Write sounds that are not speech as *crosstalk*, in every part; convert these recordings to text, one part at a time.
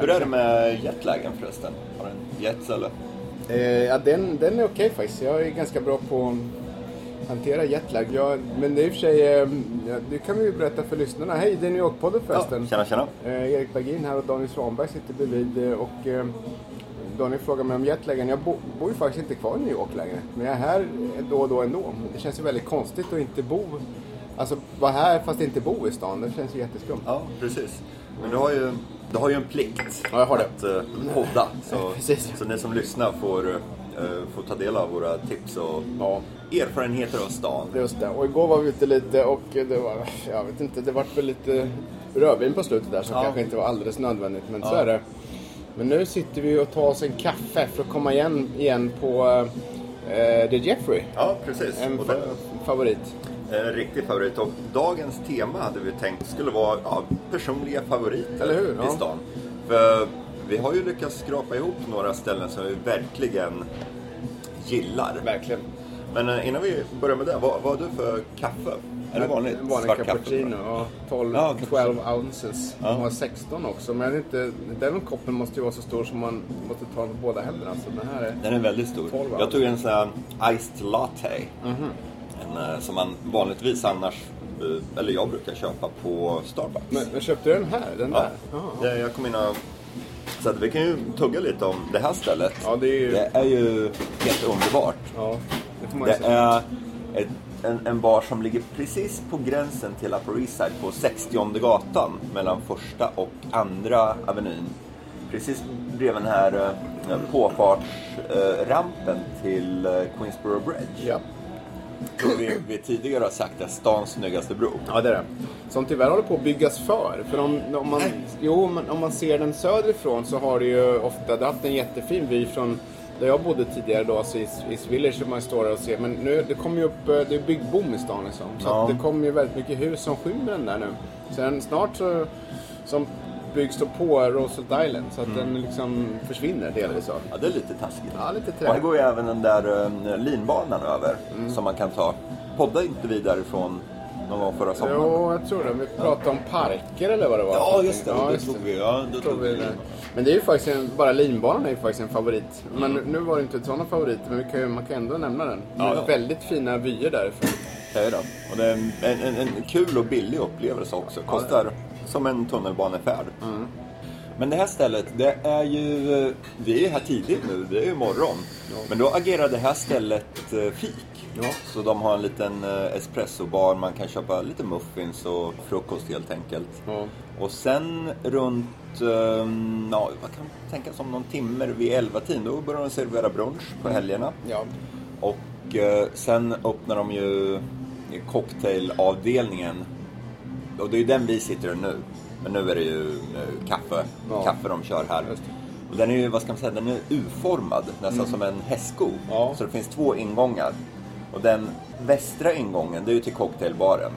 Hur är det med jetlagen förresten? Har du en jets eller? Eh, ja, den, den är okej faktiskt. Jag är ganska bra på att hantera jetlag. Jag, men det är i och för sig, eh, ja, det kan vi ju berätta för lyssnarna. Hej, det är New York-podden förresten. Tjena, tjena. Eh, Erik Bergin här och Daniel Svanberg sitter bredvid. eh, Och, eh, Daniel frågar mig om jetlagen. Jag bo, bor ju faktiskt inte kvar i New York längre. Men jag är här då och då ändå. Det känns ju väldigt konstigt att inte bo. Alltså vara här fast inte bo i stan. Det känns ju jätteskumt. Ja, precis. Men du har ju, du har ju en plikt Ja, jag har det. att uh, podda. Så, *laughs* Precis. så ni som lyssnar får, uh, får ta del av våra tips och Ja. erfarenheter av stan. Just det. Och igår var vi ute lite och det var, jag vet inte, det vart väl lite rödvin på slutet där som Ja. kanske inte var alldeles nödvändigt. Men så Ja. är det. Men nu sitter vi och tar oss en kaffe för att komma igen, igen på eh, The Jeffrey. Ja, precis. En fa- favorit. en riktig favorit. Och dagens tema hade vi tänkt skulle vara ja, personliga favoriter Eller hur? i Ja. stan. För vi har ju lyckats skrapa ihop några ställen som vi verkligen gillar. Verkligen. Men eh, innan vi börjar med det, vad, vad har du för kaffe? Är det vanligt? En vanlig svart cappuccino. Ja, 12, Ja, 12 ounces. Ja. De har 16 också. Men inte, den koppen måste ju vara så stor som man måste ta med båda händerna. Så den här är... Den är väldigt stor. 12 Jag tog en sån här iced latte. En, eh, som man vanligtvis annars, eh, eller jag brukar köpa på Starbucks. Men, men köpte du den här? Den ja, där? Det, jag kom in och... Så vi kan ju tugga lite om det här stället. Ja, det är ju- det är ju helt underbart. Ja, det får man ju Det säga. är ett, en, en bar som ligger precis på gränsen till Upper East Side på 60 gatan mellan första och andra avenyn. Precis bredvid den här eh, påfartsrampen till eh, Queensboro Bridge. Ja. Som vi, vi tidigare har sagt är stans snyggaste bro. Ja, det är det. Som tyvärr håller på att byggas för. För om, om, man, jo, men om man ser den söderifrån så har det ju ofta det har haft en jättefin vy från där jag bodde tidigare då, alltså i East Village, som man står där och ser. Men nu, det kommer ju upp, eh, det är byggboom i stan liksom. Så Ja. att det kommer ju väldigt mycket hus som skymmer den där nu. Sen snart så som byggs då på Roosevelt Island så att den liksom försvinner delvis. Så. Ja, det är lite taskigt. Ja, lite Och här trä. går ju även den där eh, linbanan över Mm. som man kan ta. Podda inte vi därifrån någon gång förra sommaren? Jo, jag tror det. Vi pratade om parker eller vad det var. Ja, just det. Ja, det just tog det. vi. Ja, tror tog vi det. Men det är ju faktiskt en, bara linbanan är ju faktiskt en favorit. Men nu var det inte sådana favoriter, men vi kan, ju- man kan ändå nämna den. Ja, ja. väldigt fina vyer därifrån. Det är det. Och det är en, en, en, kul och billig upplevelse också. Kostar som en tunnelbanefärd. Mm. Men det här stället, det är ju... Vi är här tidigt nu, det är ju morgon. Men då agerar det här stället eh, fik. Ja. Så de har en liten eh, espressobar, man kan köpa lite muffins och frukost helt enkelt. Ja. Och sen runt, um, ja, vad kan man tänka som någon timme vid 11-tiden, då börjar de servera brunch på helgerna. Ja. Och eh, sen öppnar de ju cocktailavdelningen. Och det är ju den vi sitter i nu. Men nu är det ju eh, kaffe, Ja. kaffe de kör här. Och den är ju, vad ska man säga, den är U-formad. Nästan som en hästsko. Ja. Så det finns två ingångar. Och den västra ingången, det är ju till cocktailbaren.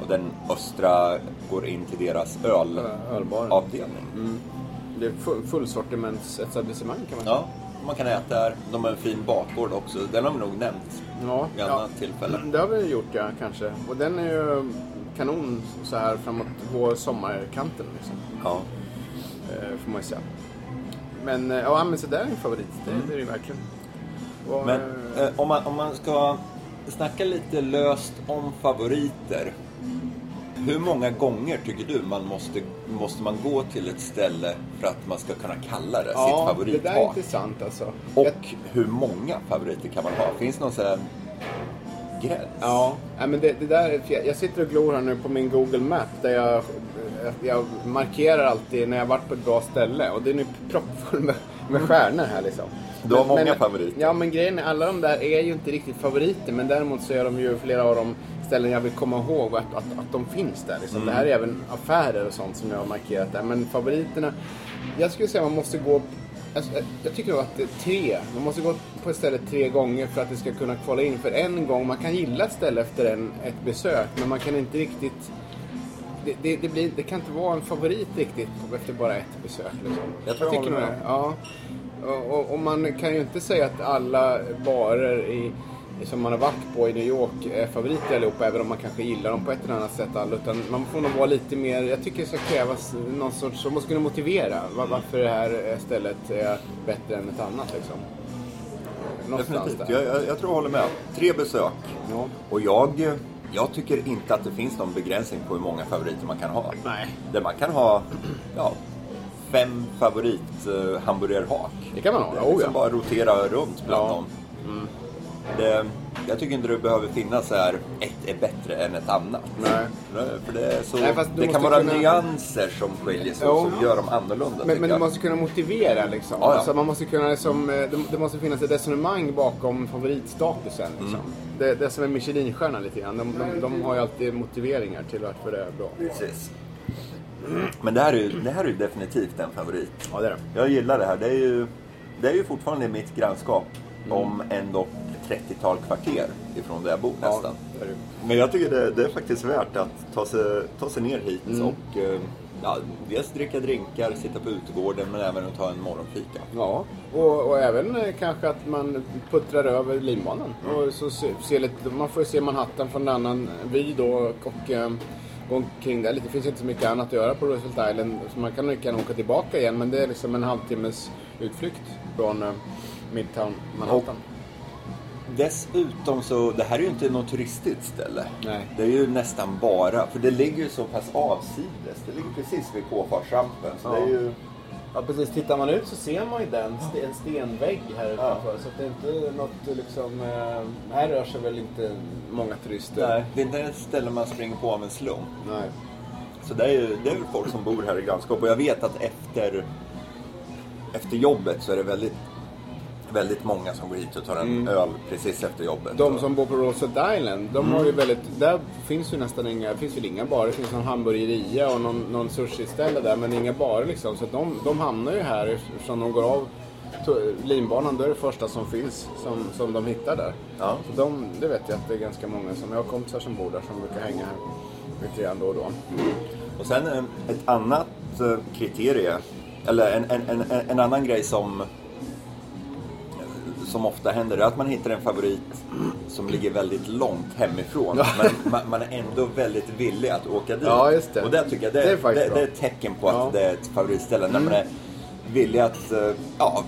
Och den östra går in till deras Ölbaren. ölavdelning. Det är full, fullsortimentsetablissemang kan man säga. Ja, man kan äta där. De har en fin bakgård också. Den har vi nog nämnt Ja, vid annat tillfälle. Det har vi gjort ja, kanske. Och den är ju kanon så här framåt på sommarkanten liksom. Ja. Eh, får man ju säga. Men eh, ja, men så där är en favorit. Det, det är det ju verkligen. Men eh, om, man, om man ska snacka lite löst om favoriter. Hur många gånger tycker du man måste, måste man gå till ett ställe för att man ska kunna kalla det sitt ja, det där är intressant alltså. Och Jag- hur många favoriter kan man ha? Finns det någon sån här gräns? Ja, nej, men det, det där är. Jag sitter och glor här nu på min Google Map där jag, jag markerar alltid när jag varit på ett bra ställe. Och den är proppfull med, med stjärnor här liksom. Du har många men, favoriter. Ja, men grejen är alla de där är ju inte riktigt favoriter. Men däremot så är de ju flera av de ställen jag vill komma ihåg att, att, att de finns där. Liksom. Det här är även affärer och sånt som jag har markerat där. Men favoriterna, jag skulle säga man måste gå Alltså, jag tycker nog att det är tre. Man måste gå på ett ställe tre gånger för att det ska kunna kvala in. För en gång, man kan gilla ett ställe efter en, ett besök, men man kan inte riktigt... Det, det, det, blir, det kan inte vara en favorit riktigt efter bara ett besök. Liksom. Jag tror jag tycker håller nog med. det. Ja. Och, och, och man kan ju inte säga att alla barer i, som man har varit på i New York är favoriter allihopa, även om man kanske gillar dem på ett eller annat sätt. Alla, utan man får nog vara lite mer, jag tycker det ska krävas någon sorts, man måste kunna motivera var, varför det här stället är bättre än ett annat. Liksom. Någonstans där. Jag, jag, jag tror jag håller med. Tre besök. Ja. Och jag, jag tycker inte att det finns någon begränsning på hur många favoriter man kan ha. Nej. Där man kan ha ja, fem favorit uh, hamburgerhak. Det kan man ha, är oh, liksom ja. bara rotera runt bland Ja. dem. Det, jag tycker inte det behöver finnas så här, ett är bättre än ett annat. Nej. För det, så, Nej, det kan vara kunna- nyanser som skiljer sig och som gör dem annorlunda. Men, men du måste kunna motivera liksom. Ja, ja. Alltså, man måste kunna liksom, eh, det, det måste finnas ett resonemang bakom favoritstatusen. Liksom. Mm. Det, det är som en Michelinstjärna lite grann. De, de, de har ju alltid motiveringar till varför det är bra. Precis. Men det här, är ju, det här är ju definitivt en favorit. Ja, det är det. Jag gillar det här. Det är ju, det är ju fortfarande mitt grannskap. Mm. Om ändå 30-tal kvarter ifrån där jag bor nästan. det. Men jag tycker det, det är faktiskt värt att ta sig, ta sig ner hit Mm. och eh, ja, dels dricka drinkar, sitta på utegården men även att ta en morgonfika. Ja, och, och även eh, kanske att man puttrar över linbanan. Och så se, se lite, man får se Manhattan från en annan vy då och eh, gå omkring där lite. Det finns inte så mycket annat att göra på Roosevelt Island. Så man kan lika åka tillbaka igen men det är liksom en halvtimmes utflykt från eh, Midtown Manhattan. Dessutom så, det här är ju inte något turistigt ställe. Nej. Det är ju nästan bara, för det ligger ju så pass avsides. Det ligger precis vid påfartsrampen. Så Ja. det är ju... Ja precis, tittar man ut så ser man ju den, en stenvägg här utanför. Så att det är inte något liksom, eh, här rör sig väl inte många turister. Nej, det är inte ett ställe man springer på av en slump. Nej. Så det är ju det är folk som bor här i grannskap. Och jag vet att efter, efter jobbet så är det väldigt, väldigt många som går hit och tar en öl precis efter jobbet. Mm. De som bor på Roosevelt Island, de har ju väldigt, där finns ju nästan inga, finns väl inga barer. Det finns någon hamburgeria och någon, någon sushi-ställe där, men inga barer liksom. Så de, de hamnar ju här eftersom de går av linbanan, då är det första som finns som, som de hittar där. Ja. Så de, det vet jag att det är ganska många som, jag har kompisar som bor där som brukar hänga här lite grann då och då. Och sen eh, ett annat eh, kriterie, eller en, en, en, en annan grej som, som ofta händer är att man hittar en favorit som ligger väldigt långt hemifrån. Ja. Men man, man är ändå väldigt villig att åka dit. Ja, just det. Och det tycker jag det, Det är det, det, är ett tecken på att Ja. Mm. det är ett favoritställe. När man är villig att eh, ja,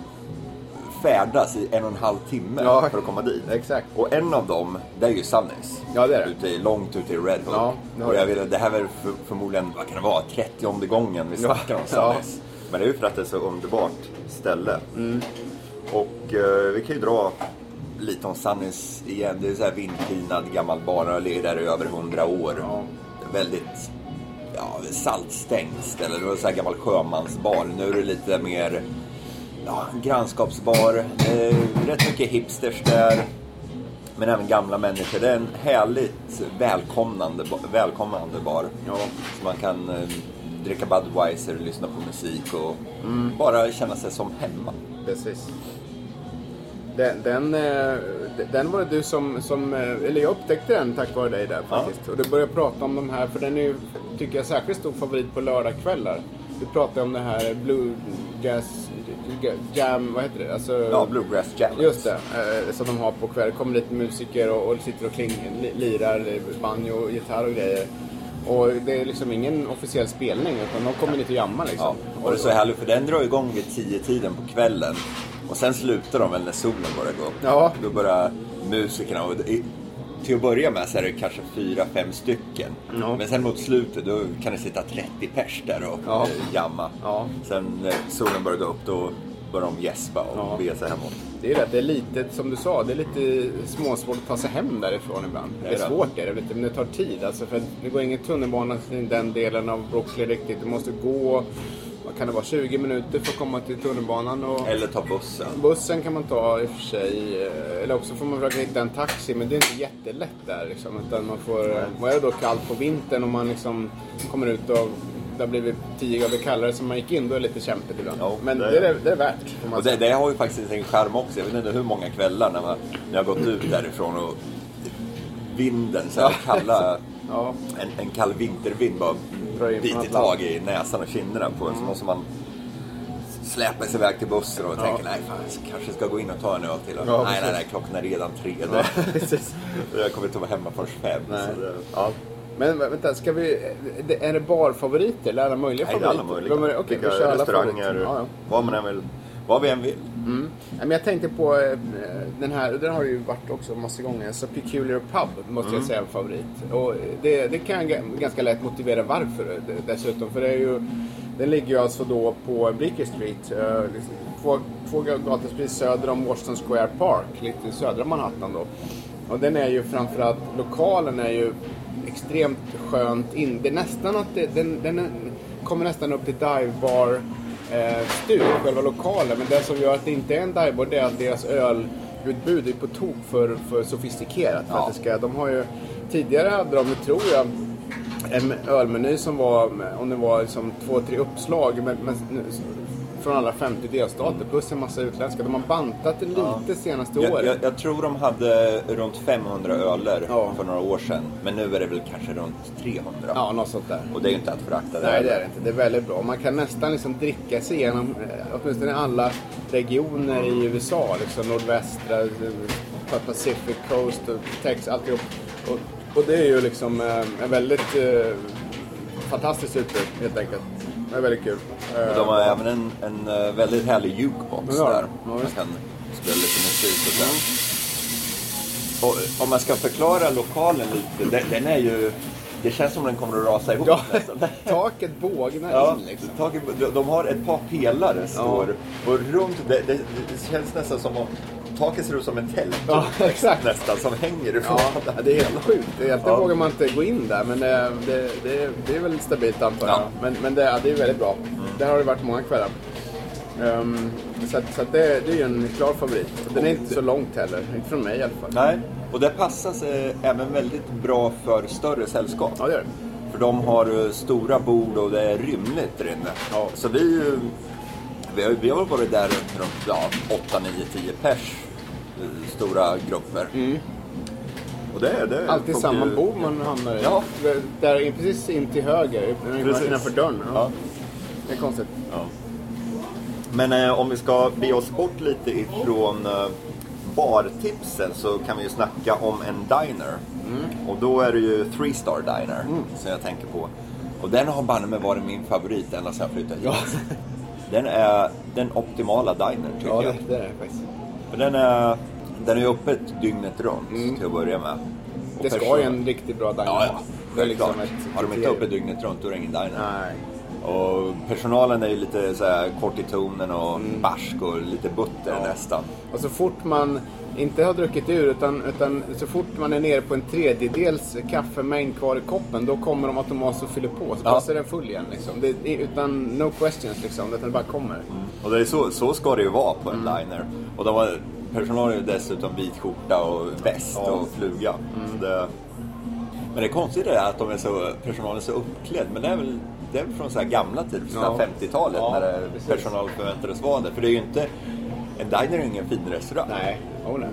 färdas i en och en halv timme Ja. för att komma dit. Exakt. Och en av dem, det är ju Sunnys. Ja, det är det. Ute i, långt ute i Red Hook. Och jag vill, det här är för, förmodligen, vad kan det vara, 30 gången vi snackar om. Sunnys. Men det är ju för att det är så underbart ställe. Mm. Och eh, vi kan ju dra lite om Sunnys igen. Det är så här vindpinad gammal bar. Den har legat där i över 100 år. Ja. Väldigt ja, saltstängt ställe. Det var så här gammal sjömansbar. Nu är det lite mer ja, grannskapsbar. Eh, rätt mycket hipsters där. Men även gamla människor. Det är en härligt välkomnande, välkomnande bar. Ja. Så man kan eh, dricka Budweiser, lyssna på musik och Mm. bara känna sig som hemma. Precis. Den, den, eh, den var det du som, som, eh, eller jag upptäckte den tack vare dig där faktiskt. Och du började prata om de här, för den är ju, tycker jag, särskilt stor favorit på lördagskvällar. Du pratade om det här Blue Jazz Jam, vad heter det? Alltså, Ja, Bluegrass Jam. Just det, eh, som de har på kväll. kommer lite musiker och, och sitter och kling, li, lirar banjo, gitarr och grejer. Och det är liksom ingen officiell spelning utan de kommer lite och jammar liksom. Ja, och det är så härligt för den drar igång vid tio tiden på kvällen. Och sen slutar de väl när solen börjar gå upp. Ja. Då börjar musikerna, och till att börja med så är det kanske fyra, fem stycken. Ja. Men sen mot slutet då kan det sitta 30 pers där och Ja. eh, jamma. Ja. Sen när solen börjar gå upp då börjar de gäspa och Ja. bege sig hemåt. Det är rätt, det är lite, som du sa, det är lite småsvårt att ta sig hem därifrån ibland. Det är Det är svårt är det, men det tar tid. Alltså, för det går ingen tunnelbana till den delen av Brooklyn riktigt. Du måste gå, vad kan det vara, 20 minuter för att komma till tunnelbanan. Och Eller ta bussen. bussen kan man ta i och för sig. eh, Eller också får man försöka hitta en taxi, men det är inte jättelätt där. Liksom, utan man får, och är det då kallt på vintern och man liksom kommer ut och det har blivit 10 grader kallare som man gick in, då är det lite kämpigt ibland. Ja, men det det är- det är värt. Och det, det har ju faktiskt en charm också. Jag vet inte hur många kvällar när, man, när jag har gått ut därifrån och vinden, så här kalla, *laughs* Ja. en, en kall vintervind bara biter tag i näsan och kinderna på en. Så måste man släpar sig iväg till bussen och Ja. tänker nej fan, jag kanske ska gå in och ta en öl till. Och, Ja, nej, nej, nej, klockan är redan tre. Ja. *laughs* Jag kommer inte vara hemma förrän fem. Det, ja. Men vä- vänta, ska vi... Är det barfavoriter eller alla möjliga Nej, det är favoriter? alla möjliga. Okej, alla restauranger, favoriter. Ja, ja. vad man än vill. Vad vi än vill. Mm. Men jag tänkte på eh, den här, den har ju varit också massa gånger, så Peculiar Pub måste Mm. jag säga är en favorit. Och det, det kan jag ga- ganska lätt motivera varför eh, dessutom. För det är ju, den ligger ju alltså då på Bleecker Street, eh, liksom två, två gator precis söder om Washington Square Park, lite södra Manhattan då. Och den är ju framförallt, lokalen är ju extremt skönt in. Det är nästan att det, den, den kommer nästan upp till divebar eh, stuk, själva lokalen. Men det som gör att det inte är en divebar det är att deras ölutbud är på tok för, för sofistikerat. För Ja. att det ska, de har ju, tidigare hade de, tror jag, en ölmeny som var, om det var liksom två, tre uppslag men, men, från alla 50 delstater plus en massa utländska. De har bantat det lite senaste Jag, året. jag, jag tror de hade runt 500 öler Ja. för några år sedan. Men nu är det väl kanske runt 300. Ja, något sånt där. Och det är ju inte att förakta. Nej, det är det inte. Det är väldigt bra. Man kan nästan liksom dricka sig igenom eh, åtminstone alla regioner i USA. Liksom nordvästra, eh, Pacific Coast, och Texas, alltihop. Och, och det är ju liksom eh, en väldigt eh, fantastiskt utbud helt enkelt. Det är väldigt kul. Och de har även en, en eh, väldigt härlig jukebox Ja, där. ja, Man kan spela lite musik och så. Och om man ska förklara lokalen lite, den, den är ju... Det känns som den kommer att rasa ihop Ja, *laughs* taket bågnar Ja, in liksom. taget- de- har ett par pelare står och runt det, det, det känns nästan som om taket ser ut som en tält. Ja, *laughs* exakt. Nästan som hänger ifrån. Ja, det är helt sjukt. Egentligen Ja. vågar man inte gå in där, men det, det, det, det är väl stabilt antar jag. Ja. Men, men det, det är väldigt bra. Där har det varit många kvällar. Um, så att, så att det, det är ju en klar favorit. Den är inte så långt heller, inte från mig i alla fall. Nej, och det passar sig även väldigt bra för större sällskap. Ja, det gör det. För de har eh, stora bord och det är rymligt där inne. Ja. Så vi, eh, vi, har, vi har varit där runt ja, 8, 9, 10 pers. eh, Stora grupper. Och det, det Mm. Alltid samma ju- bord man hamnar i. Ja. Där precis in till höger, Precis. innanför dörren. Ja. Ja. Det är konstigt. Ja. Men eh, om vi ska be oss bort lite ifrån eh, bartipsen så kan vi ju snacka om en diner. Mm. Och då är det ju Three Star Diner som jag tänker på. Och den har banne mig varit min favorit ända sedan jag flyttade hit. Ja. *laughs* Den är den optimala diner tycker Ja, det, jag. det är det faktiskt. För den är, den är öppet dygnet runt till att börja med. Och Mm. Det ska person- ju en riktigt bra diner Ja, ja. Det är liksom ett Har de inte öppet dygnet runt då är det ingen diner. Nej. Och personalen är ju lite så kort i tonen och barsk och lite butter Mm. Ja. nästan. Och så fort man inte har druckit ur utan, utan så fort man är nere på en tredjedels kaffemängd kvar i koppen då kommer de automatiskt och fyller på. Så Ja. passar den full igen liksom. Det, utan no questions liksom. Utan det bara kommer. Och det är så, så ska det ju vara på en Mm. diner. Och de har, personalen ju dessutom vit skjorta och väst Ja. Mm. och fluga. Så det, men det konstiga är att de är så, personalen är så uppklädd. Men det är väl, det är väl från så här gamla tider, från Ja. 50-talet Ja, när det, precis. personal förväntades vara det. För det är ju inte, en diner är ingen fin restaurang. Nej, oh, nej.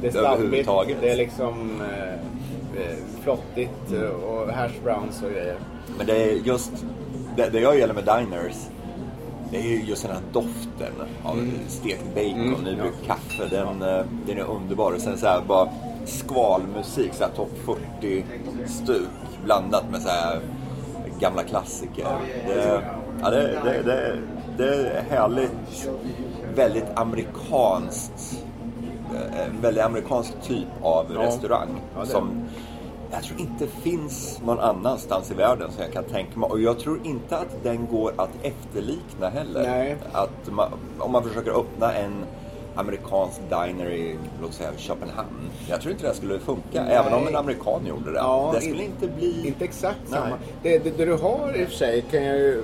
Det är stabbigt, det är liksom eh, eh, flottigt eh, och hash browns och grejer. Men det är just, det, det jag gillar med diners, det är ju just den här doften av stekt bacon, Mm, nybryggt ja. kaffe. Den, eh, den är underbar. Och sen så här bara skvalmusik, så här topp 40 stuk blandat med så här gamla klassiker. Det, ja, det, det, det, det är härligt, väldigt amerikanskt. eh, En väldigt amerikansk typ av Ja. restaurang. Ja, som jag tror inte finns någon annanstans i världen som jag kan tänka mig. Och jag tror inte att den går att efterlikna heller. Att man, om man försöker öppna en amerikansk diner i, låt säga Köpenhamn. Jag tror inte det skulle funka, Nej. även om en amerikan gjorde det. Ja, det skulle in- inte bli... Inte exakt Nej. samma. Det, det, det du har i och för sig, kan jag ju,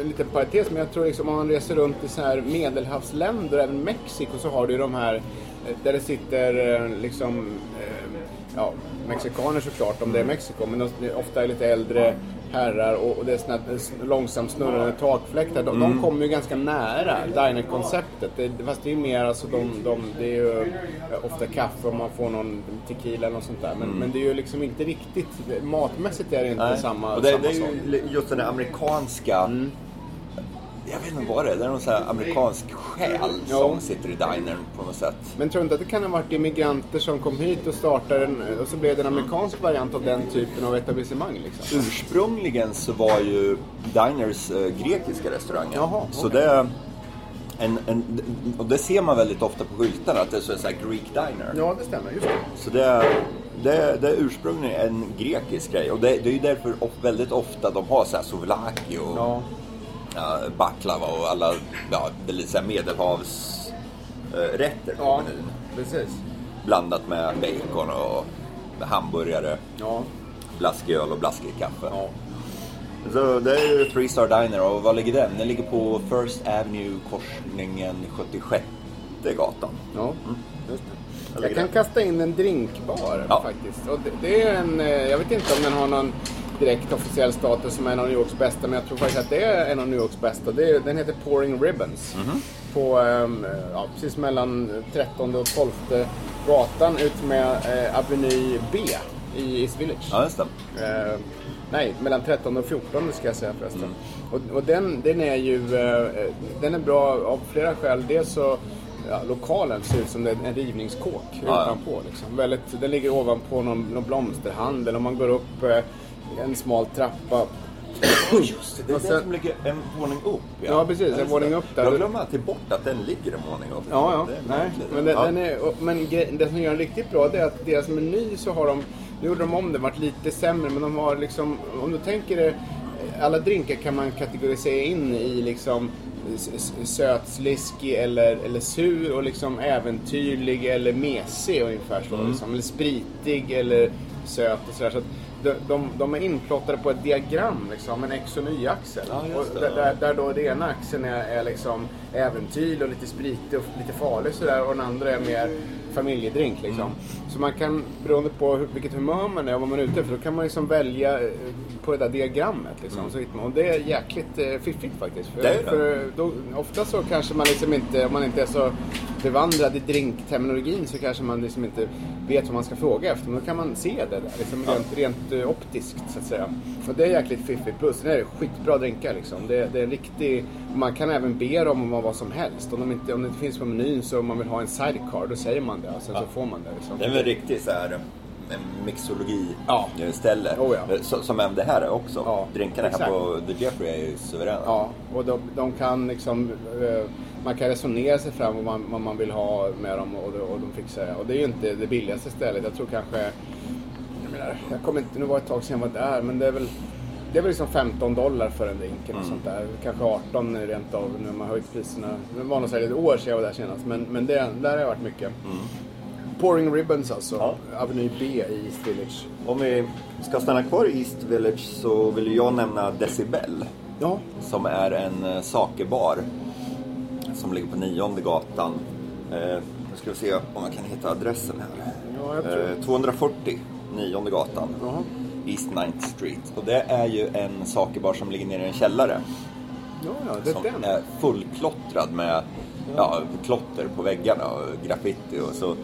en liten parentes, men jag tror liksom om man reser runt i så här medelhavsländer, även Mexiko, så har du ju de här eh, där det sitter eh, liksom, eh, ja, mexikaner såklart om det är Mexiko, men de, ofta är lite äldre herrar och, och det är såna långsamt snurrande takfläktar. De, de kommer ju ganska nära diner-konceptet. Fast det är ju mer alltså de, de, det är ju eh, ofta kaffe om man får någon tequila eller något sånt där. Men, men det är ju liksom inte riktigt, matmässigt är det inte Nej. samma, och det, samma det är sak. ju just den där amerikanska... jag vet inte vad det är. Det är någon sån här amerikansk själ Ja. som sitter i dinern på något sätt. Men tror du inte att det kan ha varit immigranter som kom hit och startade en, och så blev det en amerikansk variant av den typen av etablissemang liksom? Ursprungligen så var ju diners eh, grekiska restauranger. Jaha, Så okej. det en, en, och det ser man väldigt ofta på skyltarna att det är så här Greek diner. Ja, det stämmer. Just det. Så det är, det, det är ursprungligen en grekisk grej och det, det är ju därför väldigt ofta de har så här souvlaki och Ja. Ja, baklava och alla ja, det lite så här medelhavsrätter rätter på Ja, menyn. precis. Blandat med bacon och hamburgare, Ja. blaskig öl och blaskig kaffe. ja. Så det är ju Three Star Diner och var ligger den? Den ligger på First Avenue korsningen 76 gatan. Ja, just Där det. Jag kan den. kasta in en drinkbar Ja. faktiskt. Och det, det är en, eh, jag vet inte om den har någon direkt officiell status som en av New Yorks bästa, men jag tror faktiskt att det är en av New Yorks bästa. Det är, den heter Pouring Ribbons. Mhm. På, ehm, ja, precis mellan 13 och 12 gatan ut med eh, Avenue B i East Village. Ja, just det. Eh, nej, mellan 13 och 14 ska jag säga förresten. Mm. Och, och den, den är ju eh, den är bra av flera skäl. Dels så ja, lokalen ser ut som en rivningskåk ja. utanpå. Liksom. Väldigt, den ligger ovanpå någon, någon blomsterhandel och man går upp eh, en smal trappa. Just det, det är Och den sen- som ligger en våning upp. Ja, precis, en våning det. upp där. Jag glömmer alltid bort att den ligger en våning upp. Ja, ja. Det Nej, men den, ja. den är, men det som gör den riktigt bra det är att deras meny så har de, nu gjorde de om den, varit lite sämre, men de har liksom, om du tänker dig, alla drinkar kan man kategorisera in i liksom s- s- söt, sliskig eller, eller sur och liksom äventyrlig eller mesig ungefär så. Mm. Liksom. Eller spritig eller söt och sådär. Så att de, de, de är inplottade på ett diagram, liksom, en X och Y-axel. Ja, där, där, då den ena axeln är, är liksom äventyr och lite spritig och lite farlig sådär och den andra är mer familjedrink liksom. Mm. Så man kan, beroende på hur, vilket humör man är och vad man är ute efter, då kan man liksom välja eh, på det där diagrammet liksom. Så hittar man, och det är jäkligt eh, fiffigt faktiskt. För, Mm. Det är det. för då, ofta så kanske man liksom inte, om man inte är så bevandrad i drinkterminologin så kanske man liksom inte vet vad man ska fråga efter. Men då kan man se det där, liksom Ja. rent, rent eh, optiskt så att säga. Och det är jäkligt fiffigt. Plus det är skitbra drinkar liksom. Det, det är en riktig... Man kan även be dem om vad som helst. Om, de inte, om det inte finns på menyn så om man vill ha en sidecar, då säger man det. Sen så får man det. Liksom. Det är väl riktigt så här en mixologi Ja. eh, ställe. Oh, ja. Eh, som även det här är också. Ja, Drinkarna här på The Jeffrey är ju suveräna. Ja, och de, de kan liksom... eh, Man kan resonera sig fram vad man, vad man vill ha med dem och, och de fixar det. Och det är ju inte det billigaste stället. Jag tror kanske... Jag menar, jag kommer inte... Nu var det ett tag sedan jag var där, men det är väl... Det är väl liksom 15 dollar för en drink eller Mm. sånt där. Kanske 18 rent av nu har man höjt priserna. Det var nog säkert ett år sedan jag var där senast. Men, men det, där har jag varit mycket. Pouring Ribbons alltså. Ja. Avenue B i East Village. Om vi ska stanna kvar i East Village så vill jag nämna Decibel. Ja. Som är en eh, sakebar. Som ligger på nionde gatan. Eh, nu ska vi se om jag kan hitta adressen här. Ja, Eh, 240 nionde gatan. Jaha. East 9th Street. Och det är ju en sakebar som ligger nere i en källare. Ja, ja, det är som den. är fullklottrad med ja, klotter på väggarna och graffiti och så.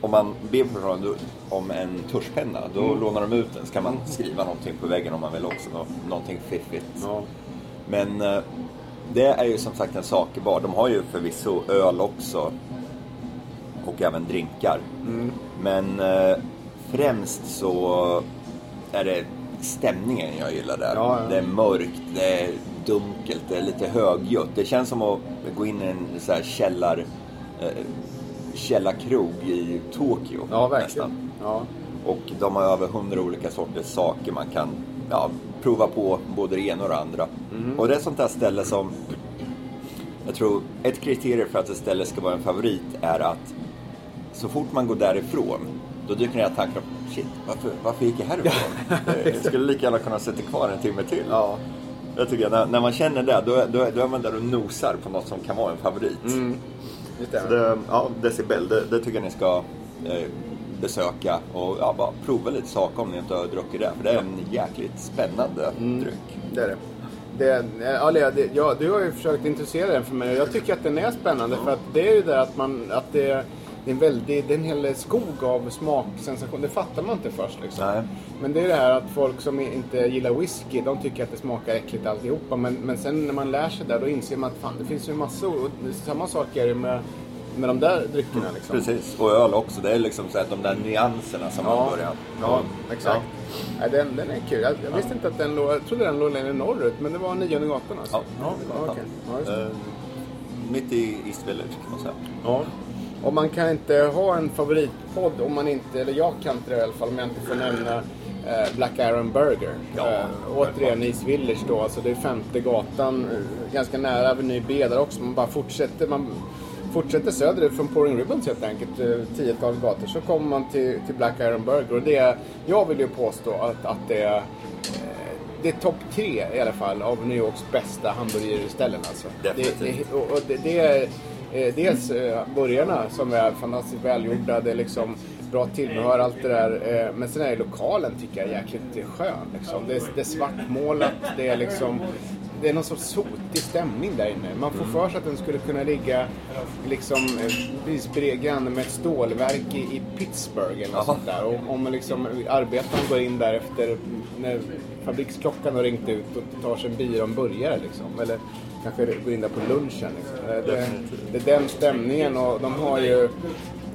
Om man ber personalen om en tuschpenna, då Mm. lånar de ut den. Så kan man skriva någonting på väggen om man vill också. nå- Någonting fiffigt. Ja. Men eh, det är ju som sagt en sakebar. De har ju förvisso öl också. Och även drinkar. Mm. Men eh, främst så är det stämningen jag gillar där. Ja, ja. Det är mörkt, det är dunkelt, det är lite högljutt. Det känns som att gå in i en så här källar, eh, källarkrog i Tokyo. Ja, verkligen. nästan. Ja. Och de har över hundra olika sorters saker man kan ja, prova på, både det ena och det andra. Mm. Och det är sånt där ställe som... Jag tror ett kriterium för att ett ställe ska vara en favorit är att så fort man går därifrån då dyker ner tankar om shit, varför, varför gick jag härifrån? *laughs* jag skulle lika gärna kunna sitta kvar en timme till. Ja. Jag tycker att när, när man känner det, då, då, då är man där och nosar på något som kan vara en favorit. Mm. Det det, ja, Decibel, det, det tycker jag ni ska eh, besöka och ja, bara prova lite saker om ni inte har druckit det. För det är en jäkligt spännande dryck. Det är det. Det, ja, Lea, det, ja, du har ju försökt intressera den för mig och jag tycker att den är spännande för att det är ju det att man, att det, det är en väldig, det är en hel skog av smaksensation. Det fattar man inte först liksom. Nej. Men det är det här att folk som inte gillar whisky, de tycker att det smakar äckligt alltihopa. Men, men sen när man lär sig där, då inser man att fan, det finns ju massor. Och samma sak är det med, med de där dryckerna liksom. Precis, och öl också. Det är liksom så att de där nyanserna som man Ja, börjar. ja exakt. Nej, den, den är kul. Jag, jag visste inte att den låg, jag trodde den låg längre norrut, men det var nionde gatan alltså. Ja, ja, gatan. okej. ja, just. Eh, mitt i East Village kan man säga. Ja. Och man kan inte ha en favoritpodd om man inte, eller jag kan inte det i alla fall, om jag inte får nämna eh, Black Iron Burger. Ja, eh, återigen East Village då, alltså det är femte gatan, eh, ganska nära Aveny B där också. Man bara fortsätter, man fortsätter söderut från Pouring Ribbons helt enkelt, eh, tiotal gator, så kommer man till, till Black Iron Burger. Och det är, jag vill ju påstå att, att det är det är topp tre i alla fall av New Yorks bästa hamburgerställen alltså. Definitivt. Det, det, och det, det är eh, dels eh, burgarna som är fantastiskt välgjorda, det är liksom bra tillbehör, allt det där. Eh, men sen är lokalen tycker jag är jäkligt skön. Liksom. Det, är, det är svartmålat, det är liksom det är någon sorts sotig stämning där inne. Man får för sig att den skulle kunna ligga liksom eh, granne med ett stålverk i, i Pittsburgh eller något sånt där. Och om liksom, arbetaren går in där efter när fabriksklockan har ringt ut och tar sig en bira och en burgare liksom. Eller kanske går in där på lunchen. Liksom. Det, det, det är den stämningen och de har ju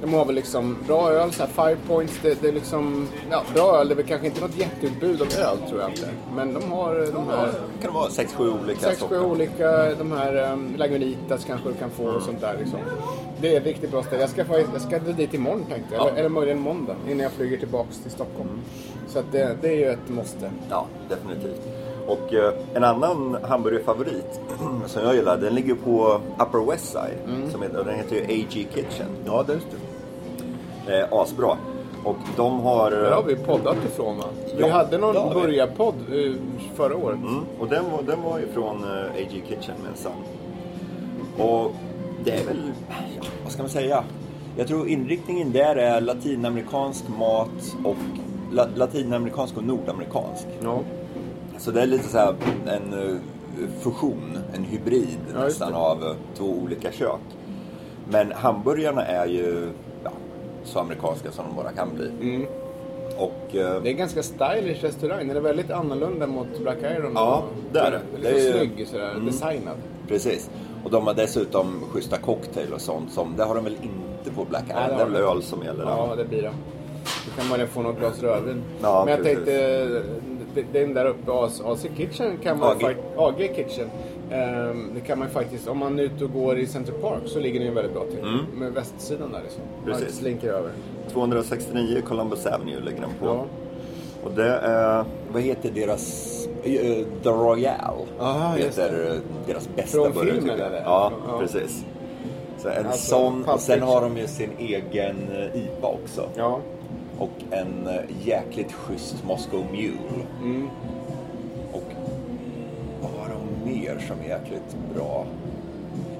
de har väl liksom bra öl, så här five points, det, det är liksom, ja, bra öl, det är väl kanske inte något jätteutbud av öl tror jag inte. Men de har de här Det kan vara sex, sju olika sex, sju sorter. olika, de här um, Lagunitas kanske du kan få och sånt där liksom. Det är ett riktigt bra ställe. Jag ska, faktiskt- jag ska dit imorgon tänkte jag, Ja. eller, eller möjligen måndag innan jag flyger tillbaks till Stockholm. Så att det, det är ju ett måste. Ja, definitivt. Och eh, en annan hamburgerfavorit *clears throat* som jag gillar, den ligger på Upper West Side. Mm. Som heter, den heter ju AG Kitchen. Ja, det är det. Eh, asbra. Och de har... Där har vi poddat ifrån va? Vi Ja, hade någon eh, förra året. Mm, och den var, den var ju från eh, AG Kitchen minsann. Och det är väl, ja, vad ska man säga? Jag tror inriktningen där är latinamerikansk mat och la, latinamerikansk och nordamerikansk. Ja. Så det är lite så här en eh, fusion, en hybrid Ja, nästan av eh, två olika kök. Men hamburgarna är ju ja, så amerikanska som de bara kan bli. Mm. Och eh, Det är en ganska stylish restaurang. Den är väldigt annorlunda mot Black Iron. Ja, det är det. Lite Det är- snygg sådär, Mm. designad. Precis. Och de har dessutom schyssta cocktail och sånt. Som, det har de väl inte på Black Nej, Island. det är väl öl som gäller Ja, det blir det. Du kan möjligen få något glas rödvin. Ja, Men jag precis. tänkte, den där uppe, AC Kitchen, kan man AG. AG Kitchen. ehm, det kan man faktiskt, om man är ute och går i Center Park så ligger den ju väldigt bra till. Med västsidan där liksom. Man Mm. Precis. slinker över. 269 Columbus Avenue ligger den på. Ja. Och det är, vad heter deras, eh, The Royale. Ah, just heter eh, deras bästa Från burgare, filmen, tycker jag. eller? Ja, Ja. precis. Så en Alltså, sån, och sen har de ju sin egen eh, IPA också. Ja. Och en eh, jäkligt schysst Moscow Mule. Mm. Och vad har de mer som är jäkligt bra?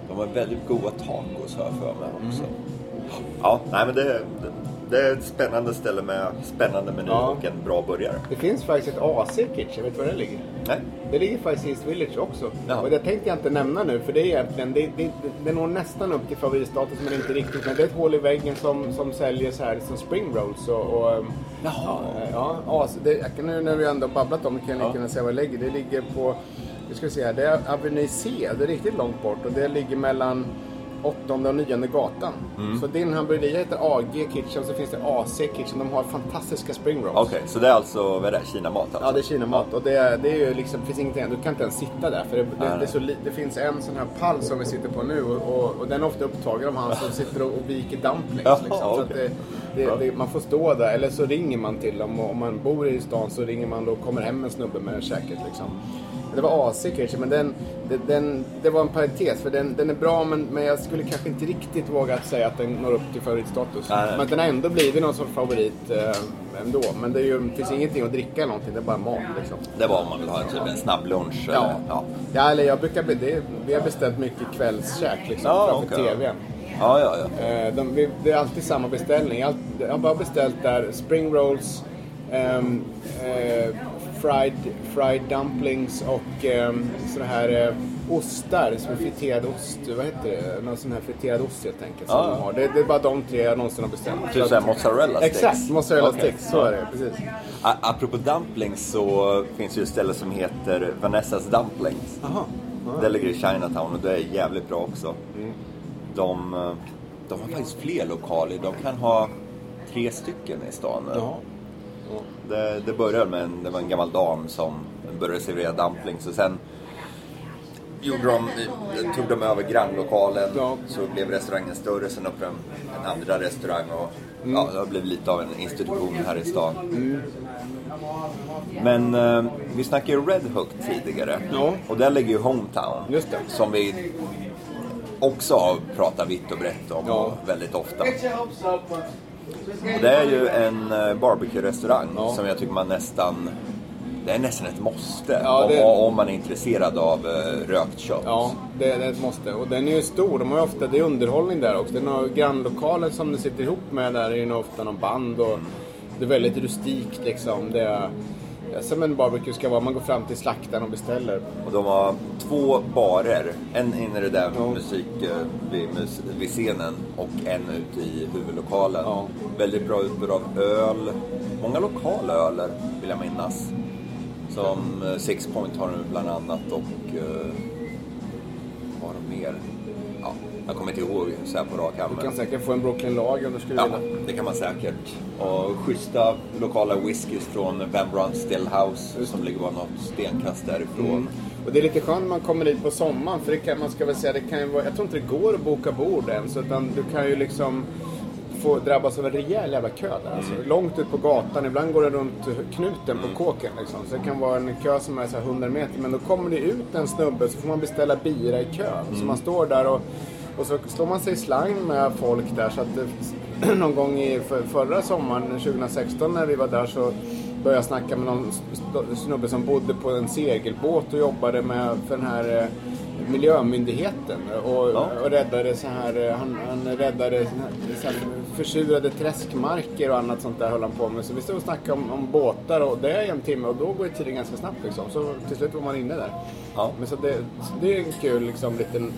De har väldigt goda tacos har jag för mig också. Mm. Ja, nej men det, det, det är ett spännande ställe med spännande meny Ja. och en bra burgare. Det finns faktiskt ett AC Kitchen, vet du var det ligger? Nej? Det ligger faktiskt i East Village också. Jaha. Och det tänkte jag inte nämna nu för det är egentligen, det, det, det når nästan upp till favoritstatus men inte riktigt. Men det är ett hål i väggen som, som säljer så här som spring rolls och, och ehm, Jaha. Ja, ja AC, det, nu när vi ändå babblat om det kan jag Ja. lika gärna säga vad det ligger. Det ligger på, nu ska vi se här, det är Avenue C, det är riktigt långt bort och det ligger mellan åttonde och nionde gatan. Mm. Så din hamburgeria heter AG Kitchen så finns det AC Kitchen. De har fantastiska spring rolls. Okej, så det är alltså, vad är det, Kinamat alltså? Ja, det är kinamat. Och det, det är ju liksom, finns ingenting, du kan inte ens sitta där. För det, det, det, så det finns en sån här pall som vi sitter på nu och, och, och den är ofta upptagen av han som sitter och, och viker dumplings. Liksom. så att. Det, Ja. det, man får stå där, eller så ringer man till dem. Och om man bor i stan så ringer man och kommer hem en snubbe med käket. Liksom. Det var AC kanske, men den, den, det var en parentes. För den, den är bra, men, men jag skulle kanske inte riktigt våga säga att den når upp till favoritstatus. Nej. Men den har ändå blivit någon sorts favorit eh, ändå. Men det, är ju, det finns ingenting att dricka eller någonting, det är bara mat liksom. Det var om man vill ha typ en snabb lunch. Ja. Eller, ja. Ja, eller jag brukar det, vi har beställt mycket kvällskäk liksom Ja, framför okej. TVn. Ja, ja, ja. Eh, de, vi, det är alltid samma beställning. Jag, jag har bara beställt där spring rolls, ehm, eh, fried, fried dumplings och um, såna här eh, ostar som är friterad ost. Vad heter det? Någon sån här friterad ost helt enkelt. Som Ja. de har. Det, det är bara de tre jag någonsin har beställt. Typ såhär mozzarella sticks. Exakt, mozzarella Okej. sticks. Så är det, precis. A- Apropå dumplings så finns det ju ett ställe som heter Vanessas Dumplings. Jaha. Det ligger i Chinatown och det är jävligt bra också. Mm. De, eh, de har faktiskt fler lokaler. De kan ha tre stycken i stan. Jaha. Det, det började med en, det var en gammal dam som började servera dumplings och sen gjorde de, tog de över grannlokalen Ja. så blev restaurangen större. Sen öppnade de en andra restaurang och Mm. ja, det har blivit lite av en institution här i stan. Men eh, vi snackade ju Red Hook tidigare Ja. och där ligger ju Hometown. Som vi också har pratat vitt och brett om Ja. väldigt ofta. Och det är ju en eh, barbecue-restaurang Ja. som jag tycker man nästan... Det är nästan ett måste Ja, det- om, om man är intresserad av eh, rökt kött. Ja, det, det är ett måste. Och den är ju stor. De har ju ofta, det är underhållning där också. Den har grannlokalen som det sitter ihop med där är ju ofta någon band och det är väldigt rustikt liksom. Det är som en barbecue ska vara. Man går fram till slaktaren och beställer. Och de har två barer. En inne i det där Ja. musik, eh, vid, mus, vid scenen och en ute i huvudlokalen. Ja. Väldigt bra utbud av öl. Många lokala öler vill jag minnas. Som eh, Six Point har nu bland annat och eh, vad har de mer? Ja, jag kommer inte ihåg så här på rak arm. Du kan säkert få en Brooklyn Lager om du skulle Ja, vilja. det kan man säkert. Och schyssta lokala whiskys från Van Brunt Stillhouse som ligger bara något stenkast därifrån. Och det är lite skönt när man kommer dit på sommaren för det kan, man ska väl säga, det kan ju vara, jag tror inte det går att boka bord ens utan du kan ju liksom få drabbas av en rejäl jävla kö där. Alltså, långt ut på gatan, ibland går det runt knuten på kåken liksom. Så det kan vara en kö som är så här 100 meter men då kommer det ut en snubbe så får man beställa bira i kön. Så man står där och och så slår man sig i slang med folk där så att det, *clears throat* någon gång i för, förra sommaren 2016 när vi var där så började jag snacka med någon snubbe som bodde på en segelbåt och jobbade med för den här eh, miljömyndigheten och, Ja. och räddade så här, eh, han, han räddade så här, så här försurade träskmarker och annat sånt där höll han på med. Så vi stod och snackade om, om båtar och det är en timme och då går ju tiden ganska snabbt liksom. Så till slut var man inne där. Ja. Men så det, så det är en kul liksom liten...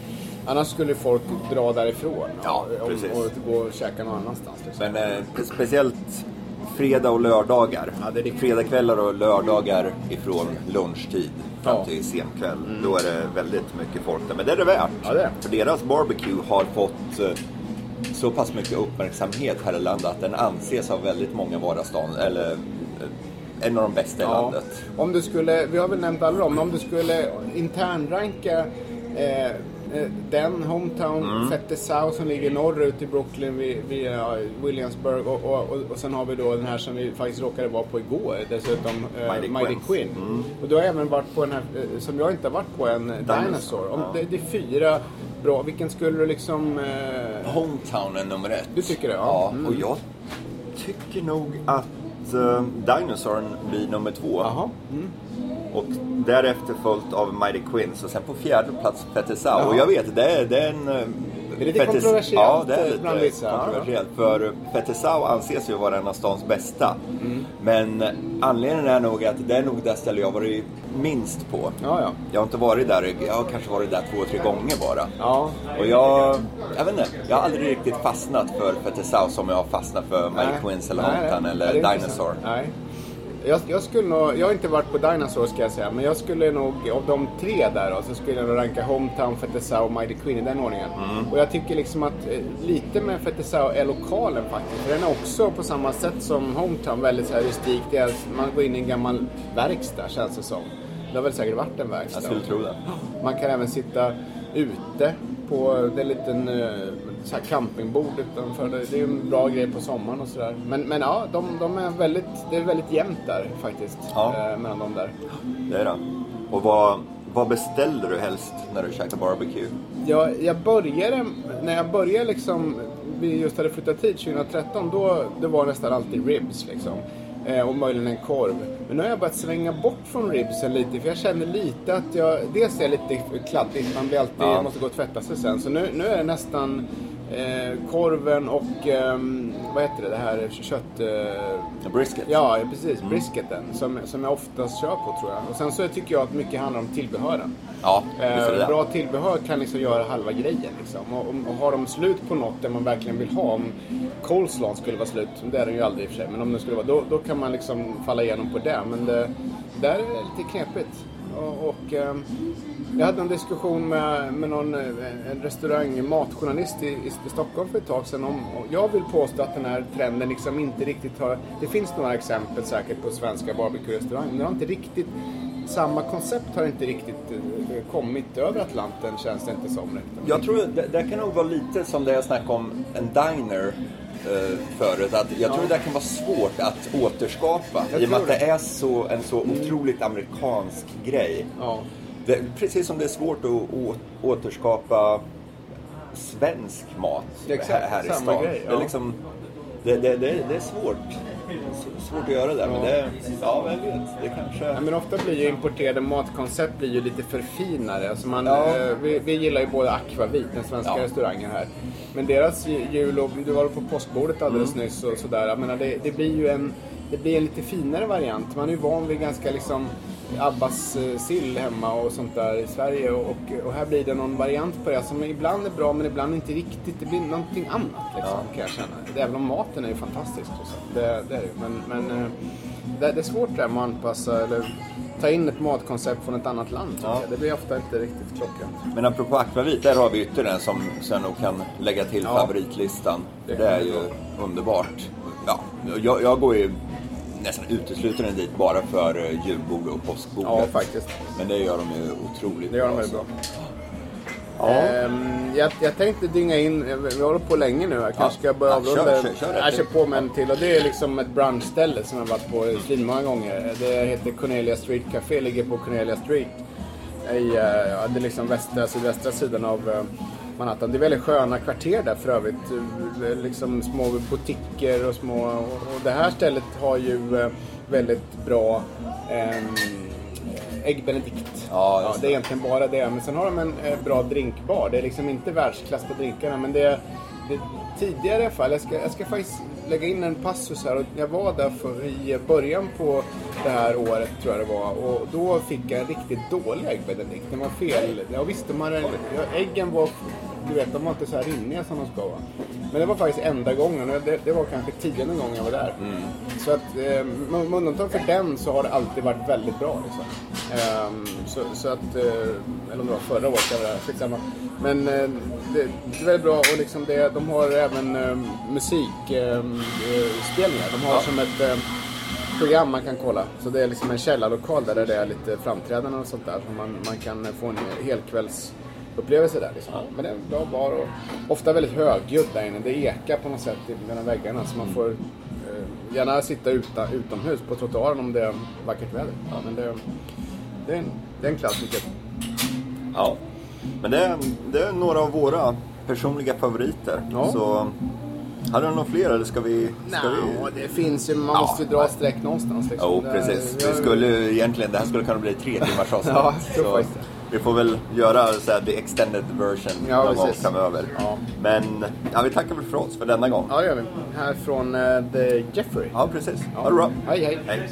Annars skulle folk dra därifrån Ja, och, och gå och käka någon annanstans. Liksom. Men eh, speciellt fredag och lördagar. Ja, det är riktigt. Fredagskvällar och lördagar ifrån lunchtid fram Ja. till sen kväll. Då är det väldigt mycket folk där. Men det är det värt. Ja, det är det. För deras barbecue har fått eh, så pass mycket uppmärksamhet här i landet att den anses av väldigt många vara stan, eller eh, en av de bästa i landet. Om du skulle, vi har väl nämnt alla dem, men om du skulle internranka eh, den, Hometown, Mm. Fette South som ligger norrut i Brooklyn vid ja, Williamsburg och, och, och, och sen har vi då den här som vi faktiskt råkade vara på igår dessutom, eh, Mighty Mighty Quinn. Mm. Och du har även varit på den här, eh, som jag inte har varit på, en Dinosaur. Om, ja. det, det är fyra bra, vilken skulle du liksom... Eh, Hometown är nummer ett. Du tycker det, ja. Ja, Mm. och jag tycker nog att uh, Dinosaurn blir nummer två. Jaha. Mm. Och därefter följt av Mighty Queens och sen på fjärde plats Fetisau. Jaha. Och jag vet, det är, det är en... eh, Det är lite kontroversiellt, Ja, det är lite bland vissa, ja. kontroversiellt. För Fetisau anses ju vara en av stans bästa. Mm. Men anledningen är nog att det är nog det ställe jag varit minst på. Ja, ja. Jag har inte varit där, jag har kanske varit där två, tre gånger bara. Ja, Och jag, jag vet inte, jag har aldrig riktigt fastnat för Fetisau som jag har fastnat för Mighty. Queens eller nej. eller Ja, Dinosaur. Nej. Jag, jag skulle nog, jag har inte varit på Dinosaur ska jag säga, men jag skulle nog, av de tre där då, så skulle jag nog ranka Hometown, Fetisau och Mighty Queen i den ordningen. Mm. Och jag tycker liksom att eh, lite med Fetisau är lokalen faktiskt. För den är också på samma sätt som Hometown väldigt så här rustik. Man går in i en gammal verkstad känns det som. Det har väl säkert varit en verkstad. Jag skulle tro det. Man kan även sitta ute på det är en liten eh, så här campingbord utanför. Det är ju en bra grej på sommaren och sådär. Men, men ja, de, de är väldigt, det är väldigt jämnt där faktiskt. Ja. Eh, mellan de där. Det är det. Och vad, vad beställde du helst när du käkade barbecue? Jag, jag började, när jag började liksom, vi just hade flyttat hit 2013, då det var nästan alltid ribs liksom. Eh, och möjligen en korv. Men nu har jag börjat svänga bort från ribsen lite, för jag känner lite att jag, dels är lite kladdig, man blir alltid, Ja. måste gå och tvätta sig sen. Så nu, nu är det nästan eh, korven och ehm, vad heter det, det här kött... Eh, Brisket. Ja, precis. Brisketen. Som, som jag oftast kör på tror jag. Och sen så tycker jag att mycket handlar om tillbehören. Ja, det Eh, det. bra tillbehör kan liksom göra halva grejen. Liksom. Och, och, och har de slut på något där man verkligen vill ha, om coleslaw skulle vara slut, det är den ju aldrig i och för sig, men om den skulle vara, då, då kan man liksom falla igenom på det. Men det, där är det lite knepigt. Och, och jag hade en diskussion med, med någon eh, en restaurang, matjournalist i, i Stockholm för ett tag sedan. Om, och jag vill påstå att den här trenden liksom inte riktigt har... Det finns några exempel säkert på svenska barbecue-restauranger, men det har inte riktigt samma koncept har inte riktigt eh, eh, kommit över Atlanten känns det inte som. riktigt. Jag tror det, det kan nog vara lite som det jag snackade om en diner eh, förut. Att jag tror det där kan vara svårt att återskapa. Jag I och med att det är så, en så otroligt amerikansk grej. Det, precis som det är svårt att återskapa svensk mat här, här i stan. grej, det, är liksom, det, det, det är svårt. Svårt att göra det. Men det, ja, vem vet. Det kanske... Ja, men ofta blir ju importerade matkoncept blir ju lite förfinade. Alltså man, Ja. eh, vi, vi gillar ju både Aquavit, den svenska Ja. restaurangen här. Men deras ju- jul och du var på påskbordet alldeles Mm. nyss och sådär. Jag menar, det, det blir ju en, det blir en lite finare variant. Man är ju van vid ganska liksom Abbas eh, sill hemma och sånt där i Sverige och, och här blir det någon variant på det som ibland är bra men ibland inte riktigt. Det blir någonting annat liksom, kan jag känna. Även om maten är ju fantastisk. Det, det är det. Men, men eh, det, det är svårt det här med att anpassa eller ta in ett matkoncept från ett annat land. Ja. Det blir ofta inte riktigt klockrent. Men apropå akvavit, där har vi ytterligare en som sen nog kan lägga till Ja. favoritlistan. Det Det, är ju underbart. Ja, jag, jag går ju nästan uteslutande dit bara för eh, julbord och påskbordet. Ja, faktiskt. Men det gör de ju otroligt Det gör de bra. väldigt bra. Ja. Ehm, jag, jag tänkte dynga in, vi håller på länge nu. Jag kanske Ja. ska börja Ja, avrunda. kör, kör, kör rätt jag kör på med en till och det är liksom ett brunchställe som jag varit på svinmånga gånger. Det heter Cornelia Street Café, ligger på Cornelia Street. I, eh, ja, det är liksom västra, sydvästra sidan av eh, Manhattan. Det är väldigt sköna kvarter där för övrigt. Eh, Liksom små butiker och små... Och det här stället har ju eh, väldigt bra Ägg Benedict. Ja, just det är egentligen bara det. Men sen har de en eh, bra drinkbar. Det är liksom inte världsklass på drinkarna men det är det, tidigare i alla fall. Jag ska, jag ska faktiskt lägga in en passus här. Jag var där för, i början på det här året tror jag det var. Och då fick jag en riktigt dålig ägg Benedict. Den var fel. Ja, visst, de hade, ja, äggen var du vet, de var inte så här rinniga som de ska vara. Men det var faktiskt enda gången. och Det, det var kanske tionde gången jag var där. Så att eh, med undantag för den så har det alltid varit väldigt bra. Liksom. Ehm, så, så att, eh, eller om det var förra året, där, skitsamma. Men eh, det, det är väldigt bra och liksom det, de har även eh, musikspelningar. de har Ja. som ett eh, program man kan kolla. Så det är liksom en källarlokal där det är lite framträdanden och sånt där. Så man, man kan få en helkvällsupplevelse där. Liksom. Men det är en bra bar och ofta väldigt högljutt där inne. Det ekar på något sätt mellan väggarna. Så man får eh, gärna sitta uta, utomhus på trottoaren om det är vackert väder. Men det, det, är en, det är en klassiker. Ja. Men det, är- det är några av våra personliga favoriter. Ja. Så, hade du några fler eller ska vi... Ska Nå, vi... det finns ju, man Ja. måste ju dra streck någonstans. Liksom. Jo, Det- precis. jag- Vi skulle egentligen, det här skulle kunna bli tre timmars avsnitt. *laughs* Ja, Så det. vi får väl göra så här, the extended version Ja, någon gång precis. framöver. Ja. Men ja, vi tackar väl för oss för denna gång. Ja, det gör vi. Här från eh, The Jeffrey. Ja, precis. Ja. Ha det bra. Hej, hej. Hej.